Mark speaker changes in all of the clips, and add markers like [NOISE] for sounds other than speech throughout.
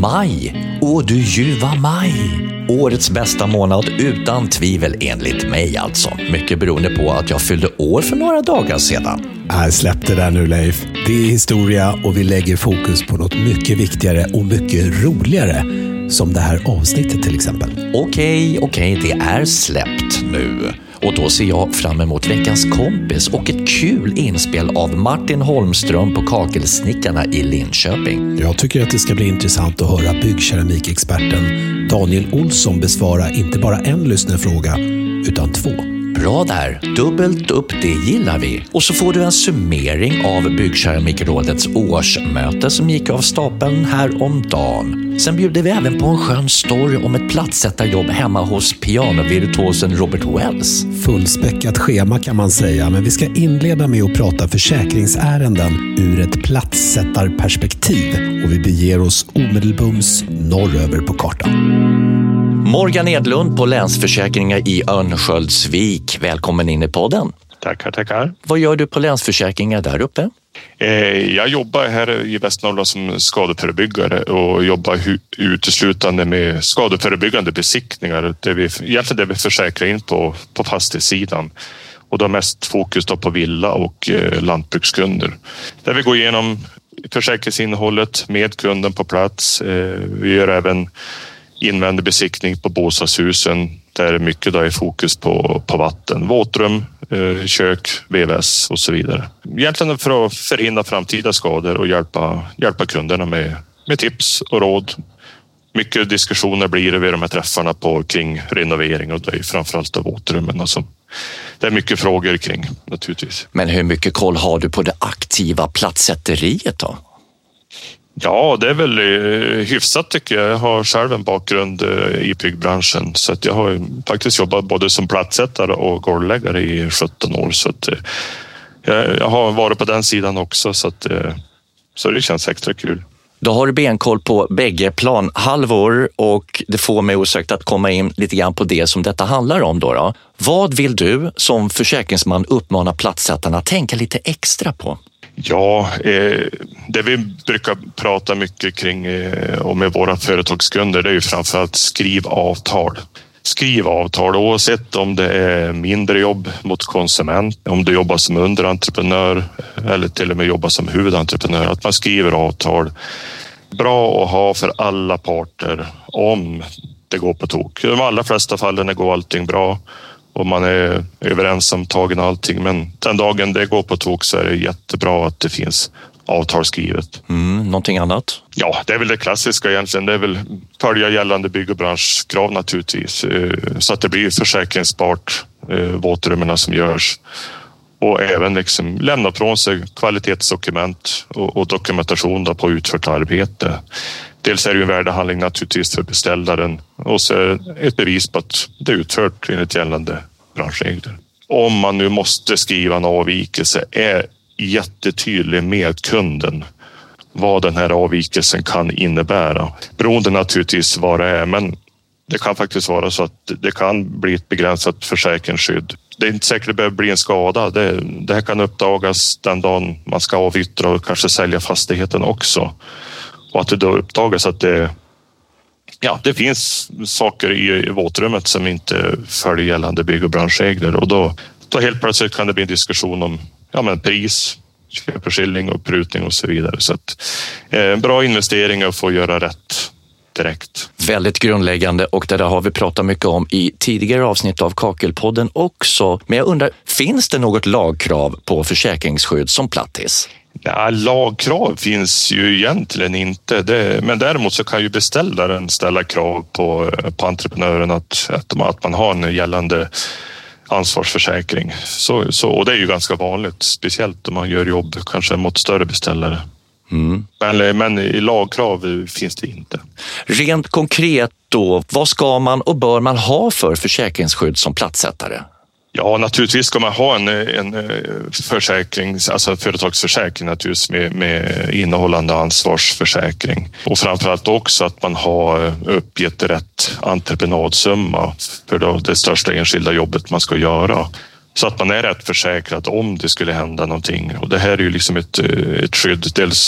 Speaker 1: Maj, och du ljuva maj. Årets bästa månad utan tvivel enligt mig alltså. Mycket beroende på att jag fyllde år för några dagar sedan.
Speaker 2: Äh, släpp det där nu Leif. Det är historia och vi lägger fokus på något mycket viktigare och mycket roligare. Som det här avsnittet till exempel.
Speaker 1: Okej, okej, det är släppt nu. Och då ser jag fram emot veckans kompis och ett kul inspel av Martin Holmström på Kakelsnickarna i Linköping.
Speaker 2: Jag tycker att det ska bli intressant att höra byggkeramikexperten Daniel Olsson besvara inte bara en lyssnarfråga, utan två.
Speaker 1: Bra där, dubbelt upp, det gillar vi. Och så får du en summering av Byggkeramikrådets årsmöte som gick av stapeln häromdagen. Sen bjuder vi även på en skön story om ett plattsättarjobb hemma hos pianovirtuosen Robert Wells.
Speaker 2: Fullspäckat schema kan man säga, men vi ska inleda med att prata försäkringsärenden ur ett plattsättarperspektiv. och vi beger oss omedelbums norröver på kartan.
Speaker 1: Morgan Edlund på Länsförsäkringar i Örnsköldsvik. Välkommen in i podden.
Speaker 3: Tackar, tackar.
Speaker 1: Vad gör du på Länsförsäkringar där uppe?
Speaker 3: Eh, jag jobbar här i Västernorrland som skadeförebyggare och jobbar uteslutande med skadeförebyggande besiktningar. Det vi, egentligen det vi försäkrar in på, på fastighetssidan och då mest fokus då på villa och eh, lantbrukskunder. Där vi går igenom försäkringsinnehållet med kunden på plats. Eh, vi gör även invändig besiktning på bostadshusen där mycket då är fokus på, på vatten, våtrum, eh, kök, VVS och så vidare. Egentligen för att förhindra framtida skador och hjälpa, hjälpa kunderna med, med tips och råd. Mycket diskussioner blir det vid de här träffarna på, kring renovering och det är framförallt av våtrummen. Alltså, det är mycket frågor kring naturligtvis.
Speaker 1: Men hur mycket koll har du på det aktiva platssätteriet då?
Speaker 3: Ja, det är väl eh, hyfsat tycker jag. Jag har själv en bakgrund eh, i byggbranschen så att jag har faktiskt jobbat både som plattsättare och golvläggare i 17 år. Så att eh, jag har varit på den sidan också så, att, så det känns extra kul.
Speaker 1: Då har du benkoll på bägge planhalvor och det får mig osökt att komma in lite grann på det som detta handlar om. Då, då. Vad vill du som försäkringsman uppmana plattsättarna att tänka lite extra på?
Speaker 3: Ja, eh, det vi brukar prata mycket kring eh, och med våra företagskunder, det är ju framförallt skriv avtal. Skriv avtal oavsett om det är mindre jobb mot konsument, om du jobbar som underentreprenör eh, eller till och med jobbar som huvudentreprenör, att man skriver avtal. Bra att ha för alla parter om det går på tok. I de allra flesta fallen går allting bra och man är överens om tagen och allting. Men den dagen det går på tok så är det jättebra att det finns avtal skrivet.
Speaker 1: Mm, någonting annat?
Speaker 3: Ja, det är väl det klassiska egentligen. Det är väl följa gällande bygg och branschkrav naturligtvis eh, så att det blir försäkringsbart eh, våtrummen som görs och även liksom lämna från sig kvalitetsdokument och, dokumentation på utfört arbete. Dels är det en värdehandling naturligtvis för beställaren och så ett bevis på att det är utfört enligt gällande branschregler. Om man nu måste skriva en avvikelse är jättetydlig med kunden vad den här avvikelsen kan innebära. Beroende naturligtvis vad det är, men det kan faktiskt vara så att det kan bli ett begränsat försäkringsskydd. Det är inte säkert att det behöver bli en skada. Det, det här kan uppdagas den dagen man ska avyttra och kanske sälja fastigheten också. Och att det då uppdagas att det, ja, det finns saker i våtrummet som inte följer gällande bygg och branschregler och då, då helt plötsligt kan det bli en diskussion om ja, men pris, köpeskilling och prutning och så vidare. Så att, eh, bra investering att få göra rätt direkt.
Speaker 1: Väldigt grundläggande och det där har vi pratat mycket om i tidigare avsnitt av Kakelpodden också. Men jag undrar, finns det något lagkrav på försäkringsskydd som plattis?
Speaker 3: Ja, lagkrav finns ju egentligen inte, det, men däremot så kan ju beställaren ställa krav på, på entreprenören att, att, att man har en gällande ansvarsförsäkring. Så, så, och det är ju ganska vanligt, speciellt om man gör jobb kanske mot större beställare. Mm. Men, men i lagkrav finns det inte.
Speaker 1: Rent konkret då, vad ska man och bör man ha för försäkringsskydd som platssättare?
Speaker 3: Ja, naturligtvis ska man ha en, en eh, försäkring, alltså en företagsförsäkring naturligtvis med, med innehållande ansvarsförsäkring och framförallt också att man har uppgett rätt entreprenadsumma för det största enskilda jobbet man ska göra. Så att man är rätt försäkrad om det skulle hända någonting. Och det här är ju liksom ett, eh, ett skydd, dels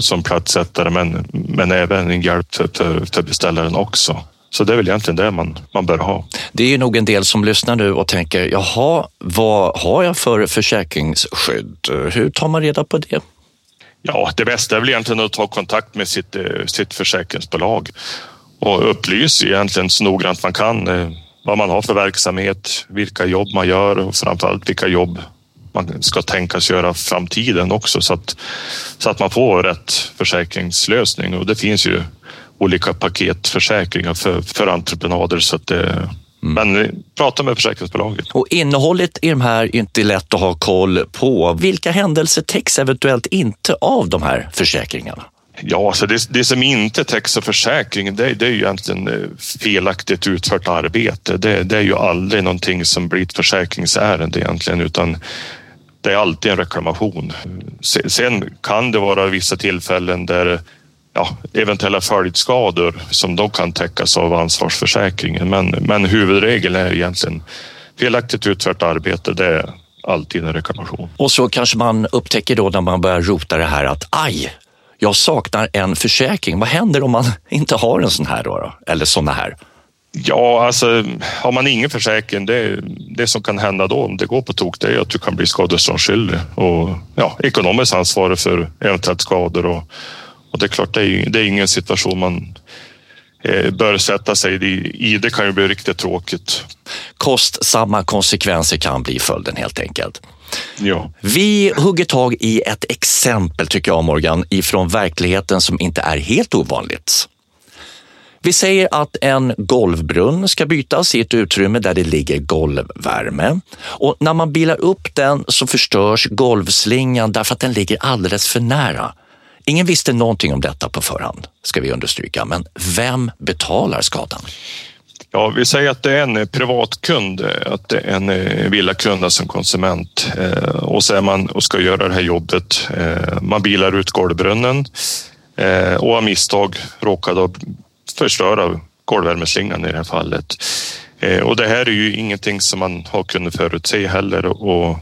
Speaker 3: som platssättare men, men även en hjälp för, för, beställaren också. Så det är väl egentligen det man, man bör ha.
Speaker 1: Det är ju nog en del som lyssnar nu och tänker, jaha, vad har jag för försäkringsskydd? Hur tar man reda på det?
Speaker 3: Ja, det bästa är väl egentligen att ta kontakt med sitt, eh, sitt försäkringsbolag och upplysa egentligen så noggrant man kan eh, vad man har för verksamhet, vilka jobb man gör och framförallt vilka jobb man ska tänkas göra framtiden också så att, så att man får rätt försäkringslösning. Och det finns ju olika paketförsäkringar för, för entreprenader så att det Mm. Men prata med försäkringsbolaget.
Speaker 1: Och innehållet i de här är inte lätt att ha koll på. Vilka händelser täcks eventuellt inte av de här försäkringarna?
Speaker 3: Ja, så det, det som inte täcks av försäkringen, det, det är ju egentligen eh, felaktigt utfört arbete. Det, det, är ju aldrig någonting som blir ett försäkringsärende egentligen, utan det är alltid en reklamation. Sen kan det vara vissa tillfällen där ja, eventuella följdskador som då kan täckas av ansvarsförsäkringen. Men, men huvudregeln är egentligen felaktigt utfört arbete. Det är alltid en reklamation.
Speaker 1: Och så kanske man upptäcker då när man börjar rota det här att aj, jag saknar en försäkring. Vad händer om man [LAUGHS] inte har en sån här då? då? Eller såna här?
Speaker 3: Ja, alltså har man ingen försäkring, det, det som kan hända då om det går på tok, det är att du kan bli skadeståndsskyldig och ja, ekonomiskt ansvarig för eventuellt skador och, och det är klart, det är, det är ingen situation man eh, bör sätta sig i. Det kan ju bli riktigt tråkigt.
Speaker 1: Kostsamma konsekvenser kan bli följden helt enkelt.
Speaker 3: Ja.
Speaker 1: Vi hugger tag i ett exempel, tycker jag Morgan, ifrån verkligheten som inte är helt ovanligt. Vi säger att en golvbrunn ska bytas i ett utrymme där det ligger golvvärme. Och när man bilar upp den så förstörs golvslingan därför att den ligger alldeles för nära. Ingen visste någonting om detta på förhand, ska vi understryka, men vem betalar skadan?
Speaker 3: Ja, vi säger att det är en eh, privatkund, eh, att det är en eh, villakund som alltså konsument och så är man och ska göra det här jobbet. Man bilar ut golvbrunnen och av misstag råkade förstöra golvvärmeslingan i det här fallet. Och det här är ju ingenting som man har kunnat förutse heller och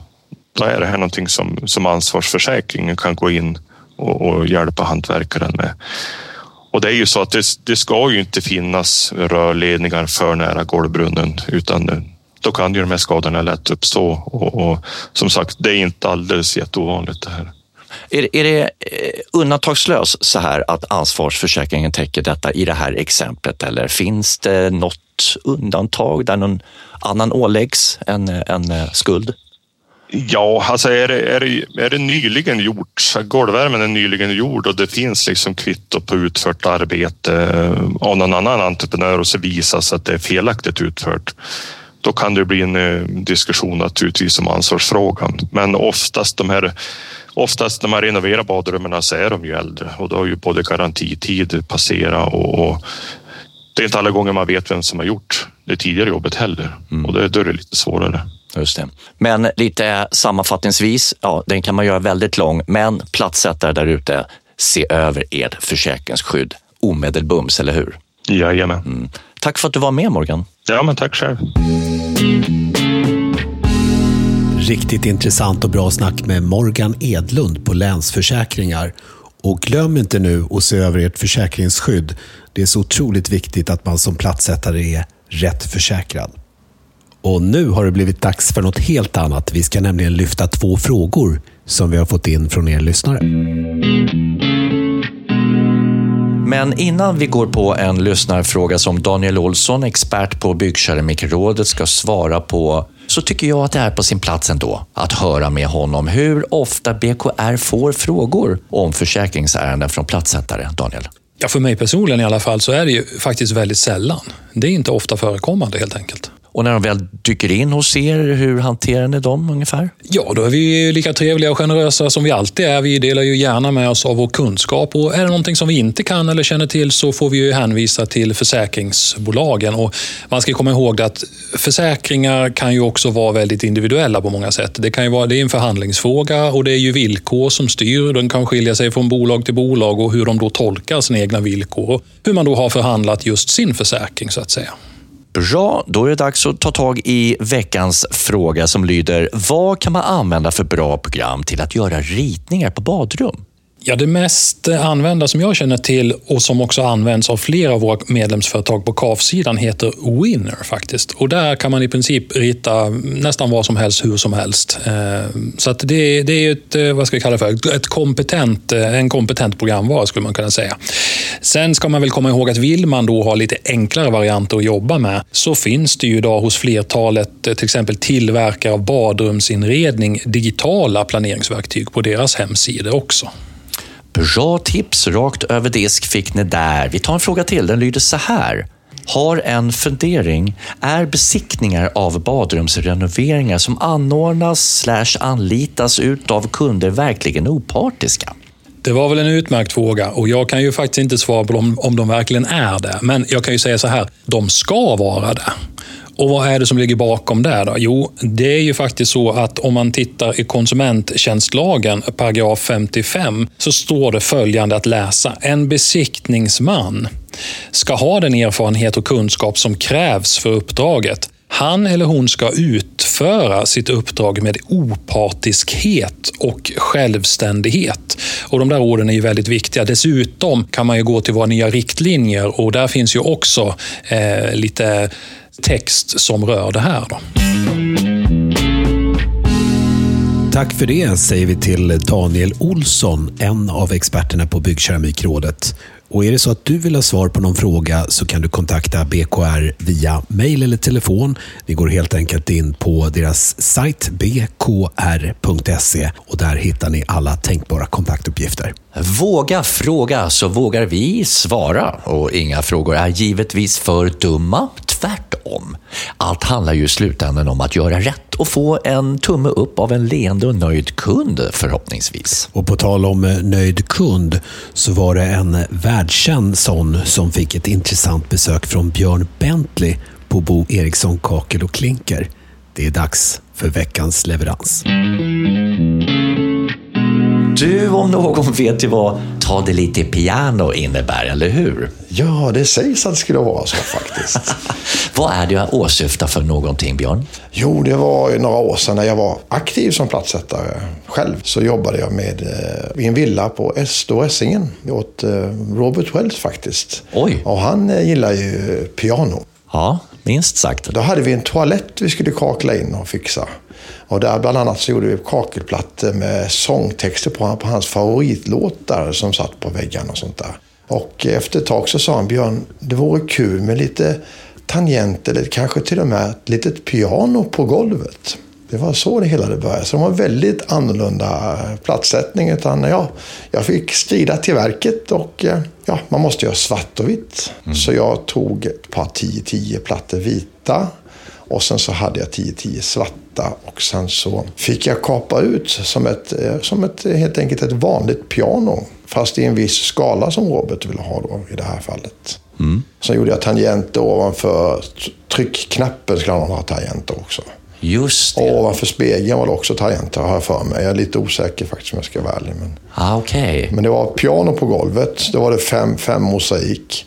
Speaker 3: då är det här någonting som, som ansvarsförsäkringen kan gå in och, och hjälpa hantverkaren med. Och det är ju så att det, det ska ju inte finnas rörledningar för nära golvbrunnen utan då kan ju de här skadorna lätt uppstå och, och som sagt, det är inte alldeles jätteovanligt det här.
Speaker 1: Är, är det eh, undantagslöst så här att ansvarsförsäkringen täcker detta i det här exemplet eller finns det något undantag där någon annan åläggs en, en eh, skuld?
Speaker 3: Ja, alltså är det, är det, är det nyligen gjort, golvvärmen är nyligen gjord och det finns liksom kvitto på utfört arbete eh, av någon annan entreprenör och så visas att det är felaktigt utfört. Då kan det bli en eh, diskussion naturligtvis om ansvarsfrågan. Men oftast de här Oftast när man renoverar badrummen så är de ju äldre och då har ju både garantitid passerat och, och det är inte alla gånger man vet vem som har gjort det tidigare jobbet heller mm. och då är det lite svårare.
Speaker 1: Just det. Men lite sammanfattningsvis, ja, den kan man göra väldigt lång, men platssättare där ute, se över ert försäkringsskydd omedelbums, eller hur?
Speaker 3: Jajamän. Mm.
Speaker 1: Tack för att du var med Morgan.
Speaker 3: Ja, men tack själv.
Speaker 2: Riktigt intressant och bra snack med Morgan Edlund på Länsförsäkringar. Och glöm inte nu att se över ert försäkringsskydd. Det är så otroligt viktigt att man som platssättare är rätt försäkrad. Och nu har det blivit dags för något helt annat. Vi ska nämligen lyfta två frågor som vi har fått in från er lyssnare.
Speaker 1: Men innan vi går på en lyssnarfråga som Daniel Olsson, expert på Byggkeramikrådet, ska svara på så tycker jag att det är på sin plats ändå att höra med honom hur ofta BKR får frågor om försäkringsärenden från platssättare. Daniel?
Speaker 4: Ja, för mig personligen i alla fall så är det ju faktiskt väldigt sällan. Det är inte ofta förekommande helt enkelt.
Speaker 1: Och när de väl dyker in hos er, hur hanterar ni dem ungefär?
Speaker 4: Ja, då är vi lika trevliga och generösa som vi alltid är. Vi delar ju gärna med oss av vår kunskap och är det någonting som vi inte kan eller känner till så får vi ju hänvisa till försäkringsbolagen. Och man ska komma ihåg att försäkringar kan ju också vara väldigt individuella på många sätt. Det, kan ju vara, det är en förhandlingsfråga och det är ju villkor som styr. De kan skilja sig från bolag till bolag och hur de då tolkar sina egna villkor och hur man då har förhandlat just sin försäkring så att säga.
Speaker 1: Bra, då är det dags att ta tag i veckans fråga som lyder Vad kan man använda för bra program till att göra ritningar på badrum?
Speaker 4: Ja, det mest använda som jag känner till och som också används av flera av våra medlemsföretag på KAF-sidan heter Winner faktiskt. Och där kan man i princip rita nästan vad som helst, hur som helst. Eh, så att det, det är ett, eh, vad ska jag kalla för, ett kompetent, eh, en kompetent programvara skulle man kunna säga. Sen ska man väl komma ihåg att vill man då ha lite enklare varianter att jobba med så finns det ju idag hos flertalet till exempel tillverkare av badrumsinredning digitala planeringsverktyg på deras hemsidor också.
Speaker 1: Bra tips rakt över disk fick ni där. Vi tar en fråga till. Den lyder så här. Har en fundering. Är besiktningar av badrumsrenoveringar som anordnas slash anlitas utav kunder verkligen opartiska?
Speaker 4: Det var väl en utmärkt fråga och jag kan ju faktiskt inte svara på om, om de verkligen är det. Men jag kan ju säga så här, de ska vara det. Och vad är det som ligger bakom det? Då? Jo, det är ju faktiskt så att om man tittar i konsumenttjänstlagen, paragraf 55, så står det följande att läsa. En besiktningsman ska ha den erfarenhet och kunskap som krävs för uppdraget. Han eller hon ska utföra sitt uppdrag med opartiskhet och självständighet. Och De där orden är ju väldigt viktiga. Dessutom kan man ju gå till våra nya riktlinjer och där finns ju också eh, lite text som rör det här. Då.
Speaker 2: Tack för det säger vi till Daniel Olsson, en av experterna på Byggkeramikrådet. Och är det så att du vill ha svar på någon fråga så kan du kontakta BKR via mail eller telefon. Vi går helt enkelt in på deras sajt bkr.se och där hittar ni alla tänkbara kontaktuppgifter.
Speaker 1: Våga fråga så vågar vi svara och inga frågor är givetvis för dumma. Tvärtom. Allt handlar ju i slutändan om att göra rätt och få en tumme upp av en leende och nöjd kund förhoppningsvis.
Speaker 2: Och på tal om eh, nöjd kund så var det en världskänd sån som fick ett intressant besök från Björn Bentley på Bo Eriksson Kakel och Klinker. Det är dags för veckans leverans.
Speaker 1: Du om någon vet ju vad ta det lite piano innebär, eller hur?
Speaker 5: Ja, det sägs att det skulle vara så faktiskt. [LAUGHS]
Speaker 1: vad är det jag åsyftar för någonting, Björn?
Speaker 5: Jo, det var några år sedan när jag var aktiv som platssättare själv. Så jobbade jag med eh, i en villa på Esto Essingen åt eh, Robert Wells faktiskt.
Speaker 1: Oj.
Speaker 5: Och han eh, gillar ju piano.
Speaker 1: Ja, minst sagt.
Speaker 5: Då hade vi en toalett vi skulle kakla in och fixa. Och där bland annat så gjorde vi kakelplattor med sångtexter på, på hans favoritlåtar som satt på väggarna och sånt där. Och efter ett tag så sa han, Björn, det vore kul med lite tangent eller kanske till och med ett litet piano på golvet. Det var så det hela började. Så det var väldigt annorlunda platssättning. Utan ja, jag fick strida till verket och ja, man måste göra svart och vitt. Mm. Så jag tog ett par 10-10 plattor vita och sen så hade jag 10-10 svarta och sen så fick jag kapa ut som ett, eh, som ett helt enkelt ett vanligt piano. Fast i en viss skala som Robert ville ha då i det här fallet. Mm. Sen gjorde jag tangenter ovanför tryckknappen skulle han ha tangenter också.
Speaker 1: Just det.
Speaker 5: Och ovanför spegeln var det också tangenter har jag för mig. Jag är lite osäker faktiskt om jag ska vara ärlig. Men,
Speaker 1: ah, okay.
Speaker 5: men det var piano på golvet. Då var det fem, fem mosaik.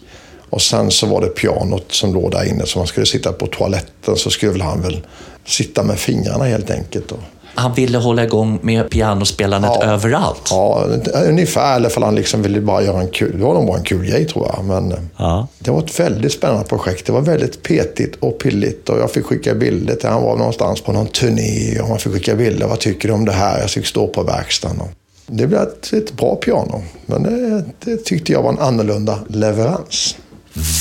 Speaker 5: Och sen så var det pianot som låg där inne. Så man skulle sitta på toaletten så skulle han väl sitta med fingrarna helt enkelt. Och
Speaker 1: han ville hålla igång med pianospelandet ja, överallt?
Speaker 5: Ja, ungefär. Eller för han liksom ville bara göra en kul... Det var nog bara en kul grej tror jag. Men ja. det var ett väldigt spännande projekt. Det var väldigt petigt och pilligt. Och jag fick skicka bilder till Han var någonstans på någon turné och man fick skicka bilder. Vad tycker du om det här? Jag fick stå på verkstaden. Det blev ett, ett bra piano. Men det, det tyckte jag var en annorlunda leverans.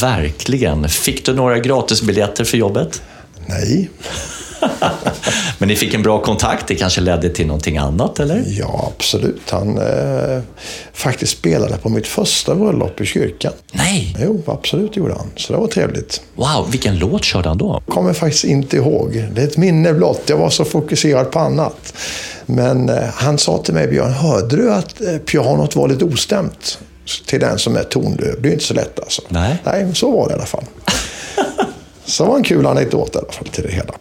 Speaker 1: Verkligen. Fick du några gratisbiljetter för jobbet?
Speaker 5: Nej.
Speaker 1: Men ni fick en bra kontakt, det kanske ledde till någonting annat, eller?
Speaker 5: Ja, absolut. Han eh, faktiskt spelade på mitt första bröllop i kyrkan.
Speaker 1: Nej!
Speaker 5: Jo, absolut gjorde han. Så det var trevligt.
Speaker 1: Wow, vilken låt körde han då?
Speaker 5: Kommer faktiskt inte ihåg. Det är ett minne blott. Jag var så fokuserad på annat. Men eh, han sa till mig, Björn, hörde du att eh, pianot var lite ostämt? Till den som är tondöv. Det är inte så lätt alltså.
Speaker 1: Nej.
Speaker 5: Nej, så var det i alla fall. Så det var en kul anekdot i alla fall till det hela.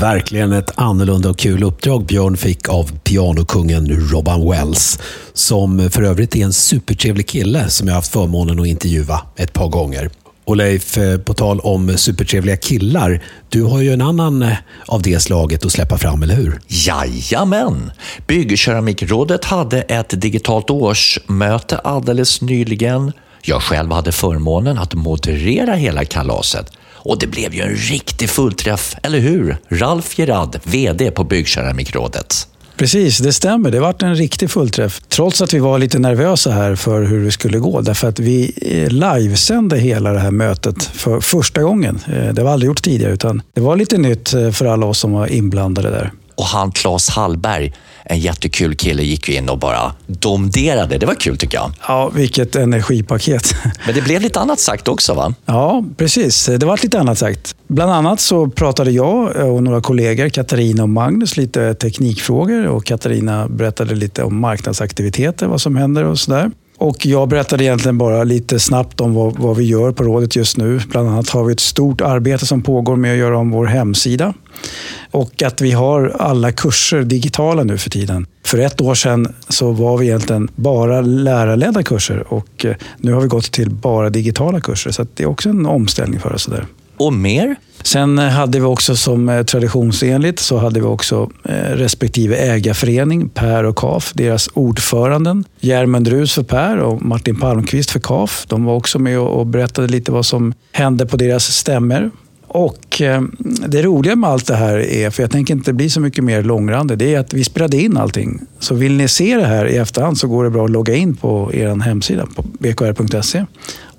Speaker 2: Verkligen ett annorlunda och kul uppdrag Björn fick av pianokungen Robban Wells. Som för övrigt är en supertrevlig kille som jag haft förmånen att intervjua ett par gånger. Och Leif, eh, på tal om supertrevliga killar. Du har ju en annan eh, av det slaget att släppa fram, eller hur?
Speaker 1: Jajamän! Byggkeramikrådet hade ett digitalt årsmöte alldeles nyligen. Jag själv hade förmånen att moderera hela kalaset. Och det blev ju en riktig fullträff, eller hur? Ralf Gerard, VD på Byggkeramikrådet.
Speaker 6: Precis, det stämmer. Det vart en riktig fullträff. Trots att vi var lite nervösa här för hur det skulle gå. Därför att vi eh, livesände hela det här mötet för första gången. Eh, det var aldrig gjort tidigare, utan det var lite nytt eh, för alla oss som var inblandade där.
Speaker 1: Och han Claes Hallberg, en jättekul kille, gick in och bara domderade. Det var kul tycker jag.
Speaker 6: Ja, vilket energipaket.
Speaker 1: Men det blev lite annat sagt också va?
Speaker 6: Ja, precis. Det var lite annat sagt. Bland annat så pratade jag och några kollegor, Katarina och Magnus, lite teknikfrågor och Katarina berättade lite om marknadsaktiviteter, vad som händer och sådär. Och jag berättade egentligen bara lite snabbt om vad, vad, vi gör på rådet just nu. Bland annat har vi ett stort arbete som pågår med att göra om vår hemsida. Och att vi har alla kurser digitala nu för tiden. För ett år sedan så var vi egentligen bara lärarledda kurser och eh, nu har vi gått till bara digitala kurser. Så det är också en omställning för oss. Där.
Speaker 1: Och mer?
Speaker 6: Sen hade vi också som eh, traditionsenligt så hade vi också eh, respektive ägarförening, Per och KAF, deras ordföranden. Järmund Rus för Per och Martin Palmqvist för KAF. De var också med och berättade lite vad som hände på deras stämmer. Och eh, det roliga med allt det här är, för jag tänker inte bli så mycket mer långrandig, det är att vi spelade in allting. Så vill ni se det här i efterhand så går det bra att logga in på er hemsida på bkr.se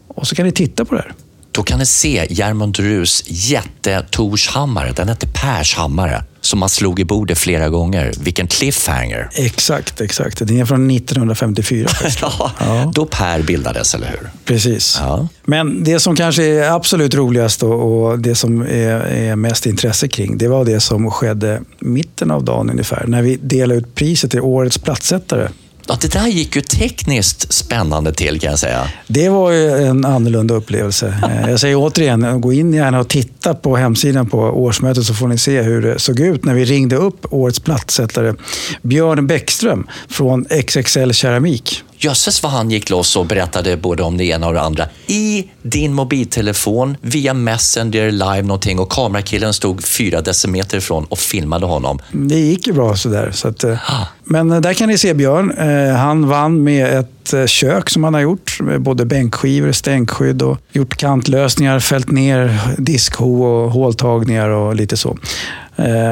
Speaker 6: och så kan ni titta på det här.
Speaker 1: Då kan ni se Järmund Rus jätte-Tors-hammare. Den hette Pers hammare som man slog i bordet flera gånger. Vilken cliffhanger.
Speaker 6: Exakt, exakt. Den är från 1954. [LAUGHS]
Speaker 1: ja, ja, Då Per bildades, eller hur?
Speaker 6: Precis. Ja. Men det som kanske är absolut roligast och det som är, mest intresse kring, det var det som skedde mitten av dagen ungefär. När vi delade ut priset till Årets platssättare
Speaker 1: Ja, det där gick ju tekniskt spännande till kan jag säga.
Speaker 6: Det var ju en annorlunda upplevelse. [LAUGHS] Eh, jag säger återigen, gå in gärna och titta på hemsidan på årsmötet så får ni se hur det såg ut när vi ringde upp årets platssättare Björn Bäckström från XXL Keramik.
Speaker 1: Jösses vad han gick loss och berättade både om det ena och det andra i din mobiltelefon via Messenger live någonting och kamerakillen stod fyra decimeter ifrån och filmade honom.
Speaker 6: Det gick ju bra sådär. Så att, ah. Men eh, där kan ni se Björn. Eh, han vann med ett eh, kök som han har gjort. Med både bänkskivor, stänkskydd och gjort kantlösningar, fällt ner diskho och håltagningar och lite så.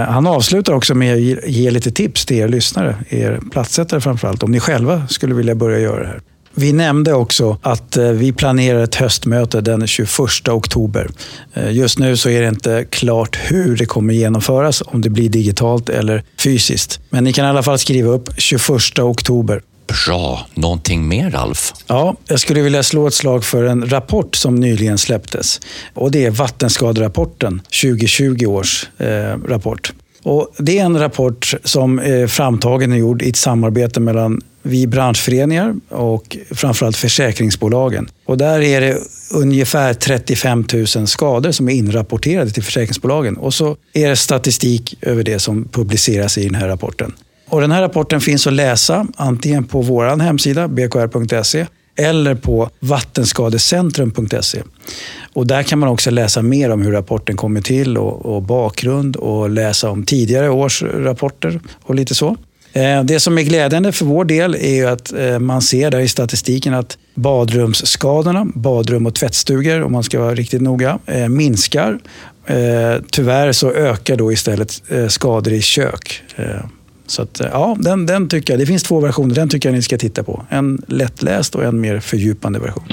Speaker 6: Han avslutar också med att ge lite tips till er lyssnare, er platssättare framförallt, om ni själva skulle vilja börja göra det här. Vi nämnde också att eh, vi planerar ett höstmöte den 21 oktober. Eh, just nu så är det inte klart hur det kommer genomföras, om det blir digitalt eller fysiskt. Men ni kan i alla fall skriva upp 21 oktober.
Speaker 1: Bra. Någonting mer, Ralf?
Speaker 6: Ja, jag skulle vilja slå ett slag för en rapport som nyligen släpptes. Och Det är Vattenskaderapporten, 2020 års eh, rapport. Och det är en rapport som är framtagen och gjord i ett samarbete mellan vi branschföreningar och framförallt försäkringsbolagen. Och där är det ungefär 35 000 skador som är inrapporterade till försäkringsbolagen. Och så är det statistik över det som publiceras i den här rapporten. Och den här rapporten finns att läsa antingen på vår hemsida, bkr.se, eller på vattenskadecentrum.se. Och där kan man också läsa mer om hur rapporten kommer till och, och, bakgrund och läsa om tidigare års rapporter och lite så. Eh, det som är glädjande för vår del är att eh, man ser där i statistiken att badrumsskadorna, badrum och tvättstugor om man ska vara riktigt noga, eh, minskar. Tyvärr så ökar då istället skador i kök. Så att, ja, den, den tycker jag, det finns två versioner, den tycker jag ni ska titta på. En lättläst och en mer fördjupande version.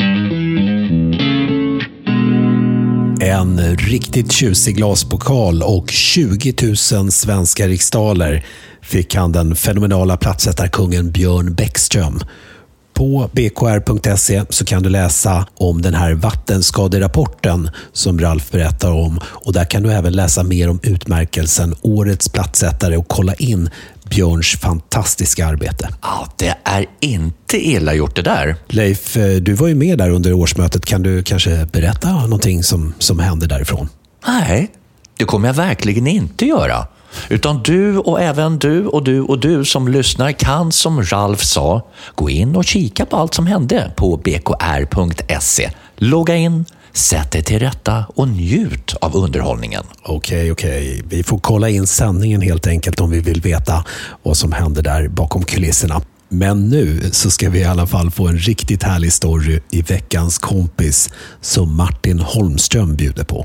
Speaker 2: En riktigt tjusig glaspokal och 20 000 svenska riksdaler fick han den fenomenala plattsättarkungen Björn Bäckström. På bkr.se så kan du läsa om den här vattenskaderapporten som Ralf berättar om. Och Där kan du även läsa mer om utmärkelsen Årets plattsättare och kolla in Björns fantastiska arbete.
Speaker 1: Ja, det är inte illa gjort det där.
Speaker 2: Leif, eh, du var ju med där under årsmötet. Kan du kanske berätta någonting som, som hände därifrån?
Speaker 1: Nej, det kommer jag verkligen inte göra. Utan du och även du och du och du som lyssnar kan, som Ralf sa, gå in och kika på allt som hände på bkr.se. Logga in, Sätt dig till rätta och njut av underhållningen.
Speaker 2: Okej, okej. Vi får kolla in sändningen helt enkelt om vi vill veta vad som händer där bakom kulisserna. Men nu så ska vi i alla fall få en riktigt härlig story i veckans kompis som Martin Holmström bjuder på.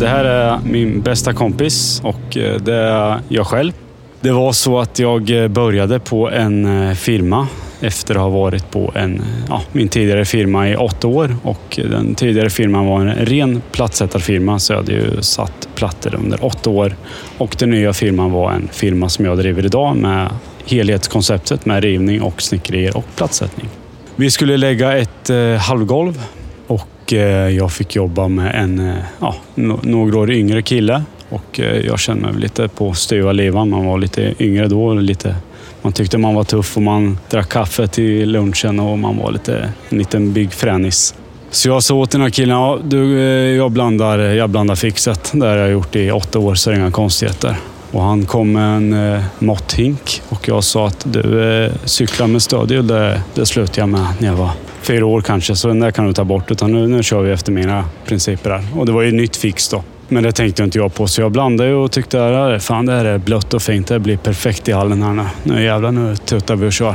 Speaker 7: Det här är min bästa kompis och eh, det är jag själv. Det var så att jag eh, började på en eh, firma efter att ha varit på en, ja, min tidigare firma i åtta år och den tidigare firman var en ren plattsättarfirma så jag hade ju satt plattor under åtta år och den nya firman var en firma som jag driver idag med helhetskonceptet med rivning och snickerier och plattsättning. Vi skulle lägga ett eh, halvgolv och eh, jag fick jobba med en eh, ja, några år yngre kille och eh, jag kände mig lite på styva livan. Man var lite yngre då, lite man tyckte man var tuff och man drack kaffe till lunchen och man var lite en liten byggfränis. Så jag sa åt den här killen, ja, du, eh, jag, blandar, jag blandar fixet. Det har jag gjort i åtta år, så det är inga konstigheter. Och han kom med en eh, måtthink och jag sa att du eh, cyklar med stödhjul, det, det slutade jag med när jag var fyra år kanske, så den där kan du ta bort. Utan nu, nu kör vi efter mina principer här. Och det var ju nytt fix då. Men det tänkte inte jag på, så jag blandade och tyckte att fan, det här är blött och fint. Det blir perfekt i hallen här nu. Nu jävlar, nu tutar vi och kör.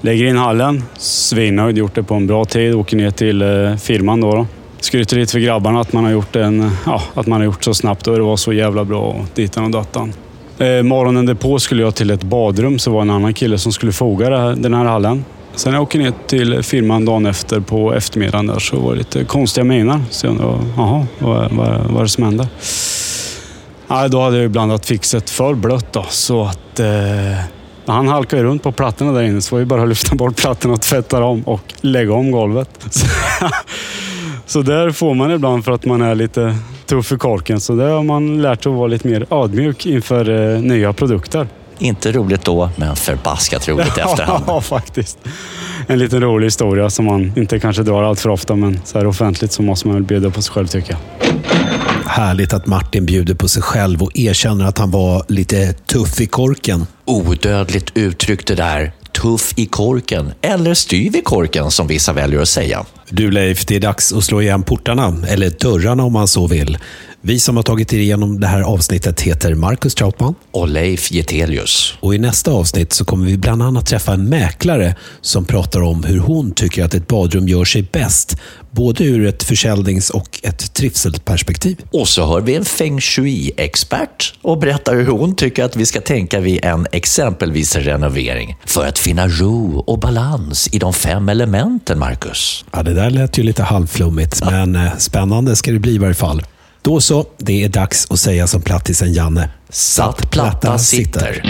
Speaker 7: Lägger in hallen, svinnöjd, gjort det på en bra tid. Åker ner till eh, firman då. då. Skryter lite för grabbarna att man har gjort, en, ja, att man har gjort så snabbt och det var så jävla bra och ditan och dattan. Eh, morgonen därpå skulle jag till ett badrum så var en annan kille som skulle foga den här hallen. Sen när jag åker ner till firman dagen efter på eftermiddagen där så var det lite konstiga miner. Så jag undrade, jaha, vad, vad, vad är det som hände? Nej, då hade jag blandat fixet för blött då, så att eh, han halkade runt på plattorna där inne så var det bara att lyfta bort plattorna och tvätta dem och lägga om golvet. [LAUGHS] så där får man ibland för att man är lite tuff i korken. Så där har man lärt sig att vara lite mer ödmjuk inför eh, nya produkter.
Speaker 1: Inte roligt då, men förbaskat roligt i [LAUGHS] efterhand.
Speaker 7: Ja, [LAUGHS] faktiskt. En liten rolig historia som man inte kanske drar allt för ofta, men så här offentligt så måste man väl bjuda på sig själv tycker jag.
Speaker 2: Härligt att Martin bjuder på sig själv och erkänner att han var lite tuff i korken.
Speaker 1: Odödligt uttryck det där. Tuff i korken, eller styv i korken som vissa väljer att säga.
Speaker 2: Du Leif, det är dags att slå igen portarna, eller dörrarna om man så vill. Vi som har tagit er igenom det här avsnittet heter Marcus Trautman
Speaker 1: och Leif Getelius.
Speaker 2: Och I nästa avsnitt så kommer vi bland annat träffa en mäklare som pratar om hur hon tycker att ett badrum gör sig bäst, både ur ett försäljnings och ett trivselperspektiv.
Speaker 1: Och så hör vi en feng shui-expert och berättar hur hon tycker att vi ska tänka vid en exempelvis renovering för att finna ro och balans i de fem elementen, Marcus.
Speaker 2: Ja, det där lät ju lite halvflummigt, ja. men eh, spännande ska det bli i varje fall. Då så, det är dags att säga som plattisen Janne.
Speaker 1: Satt platta sitter.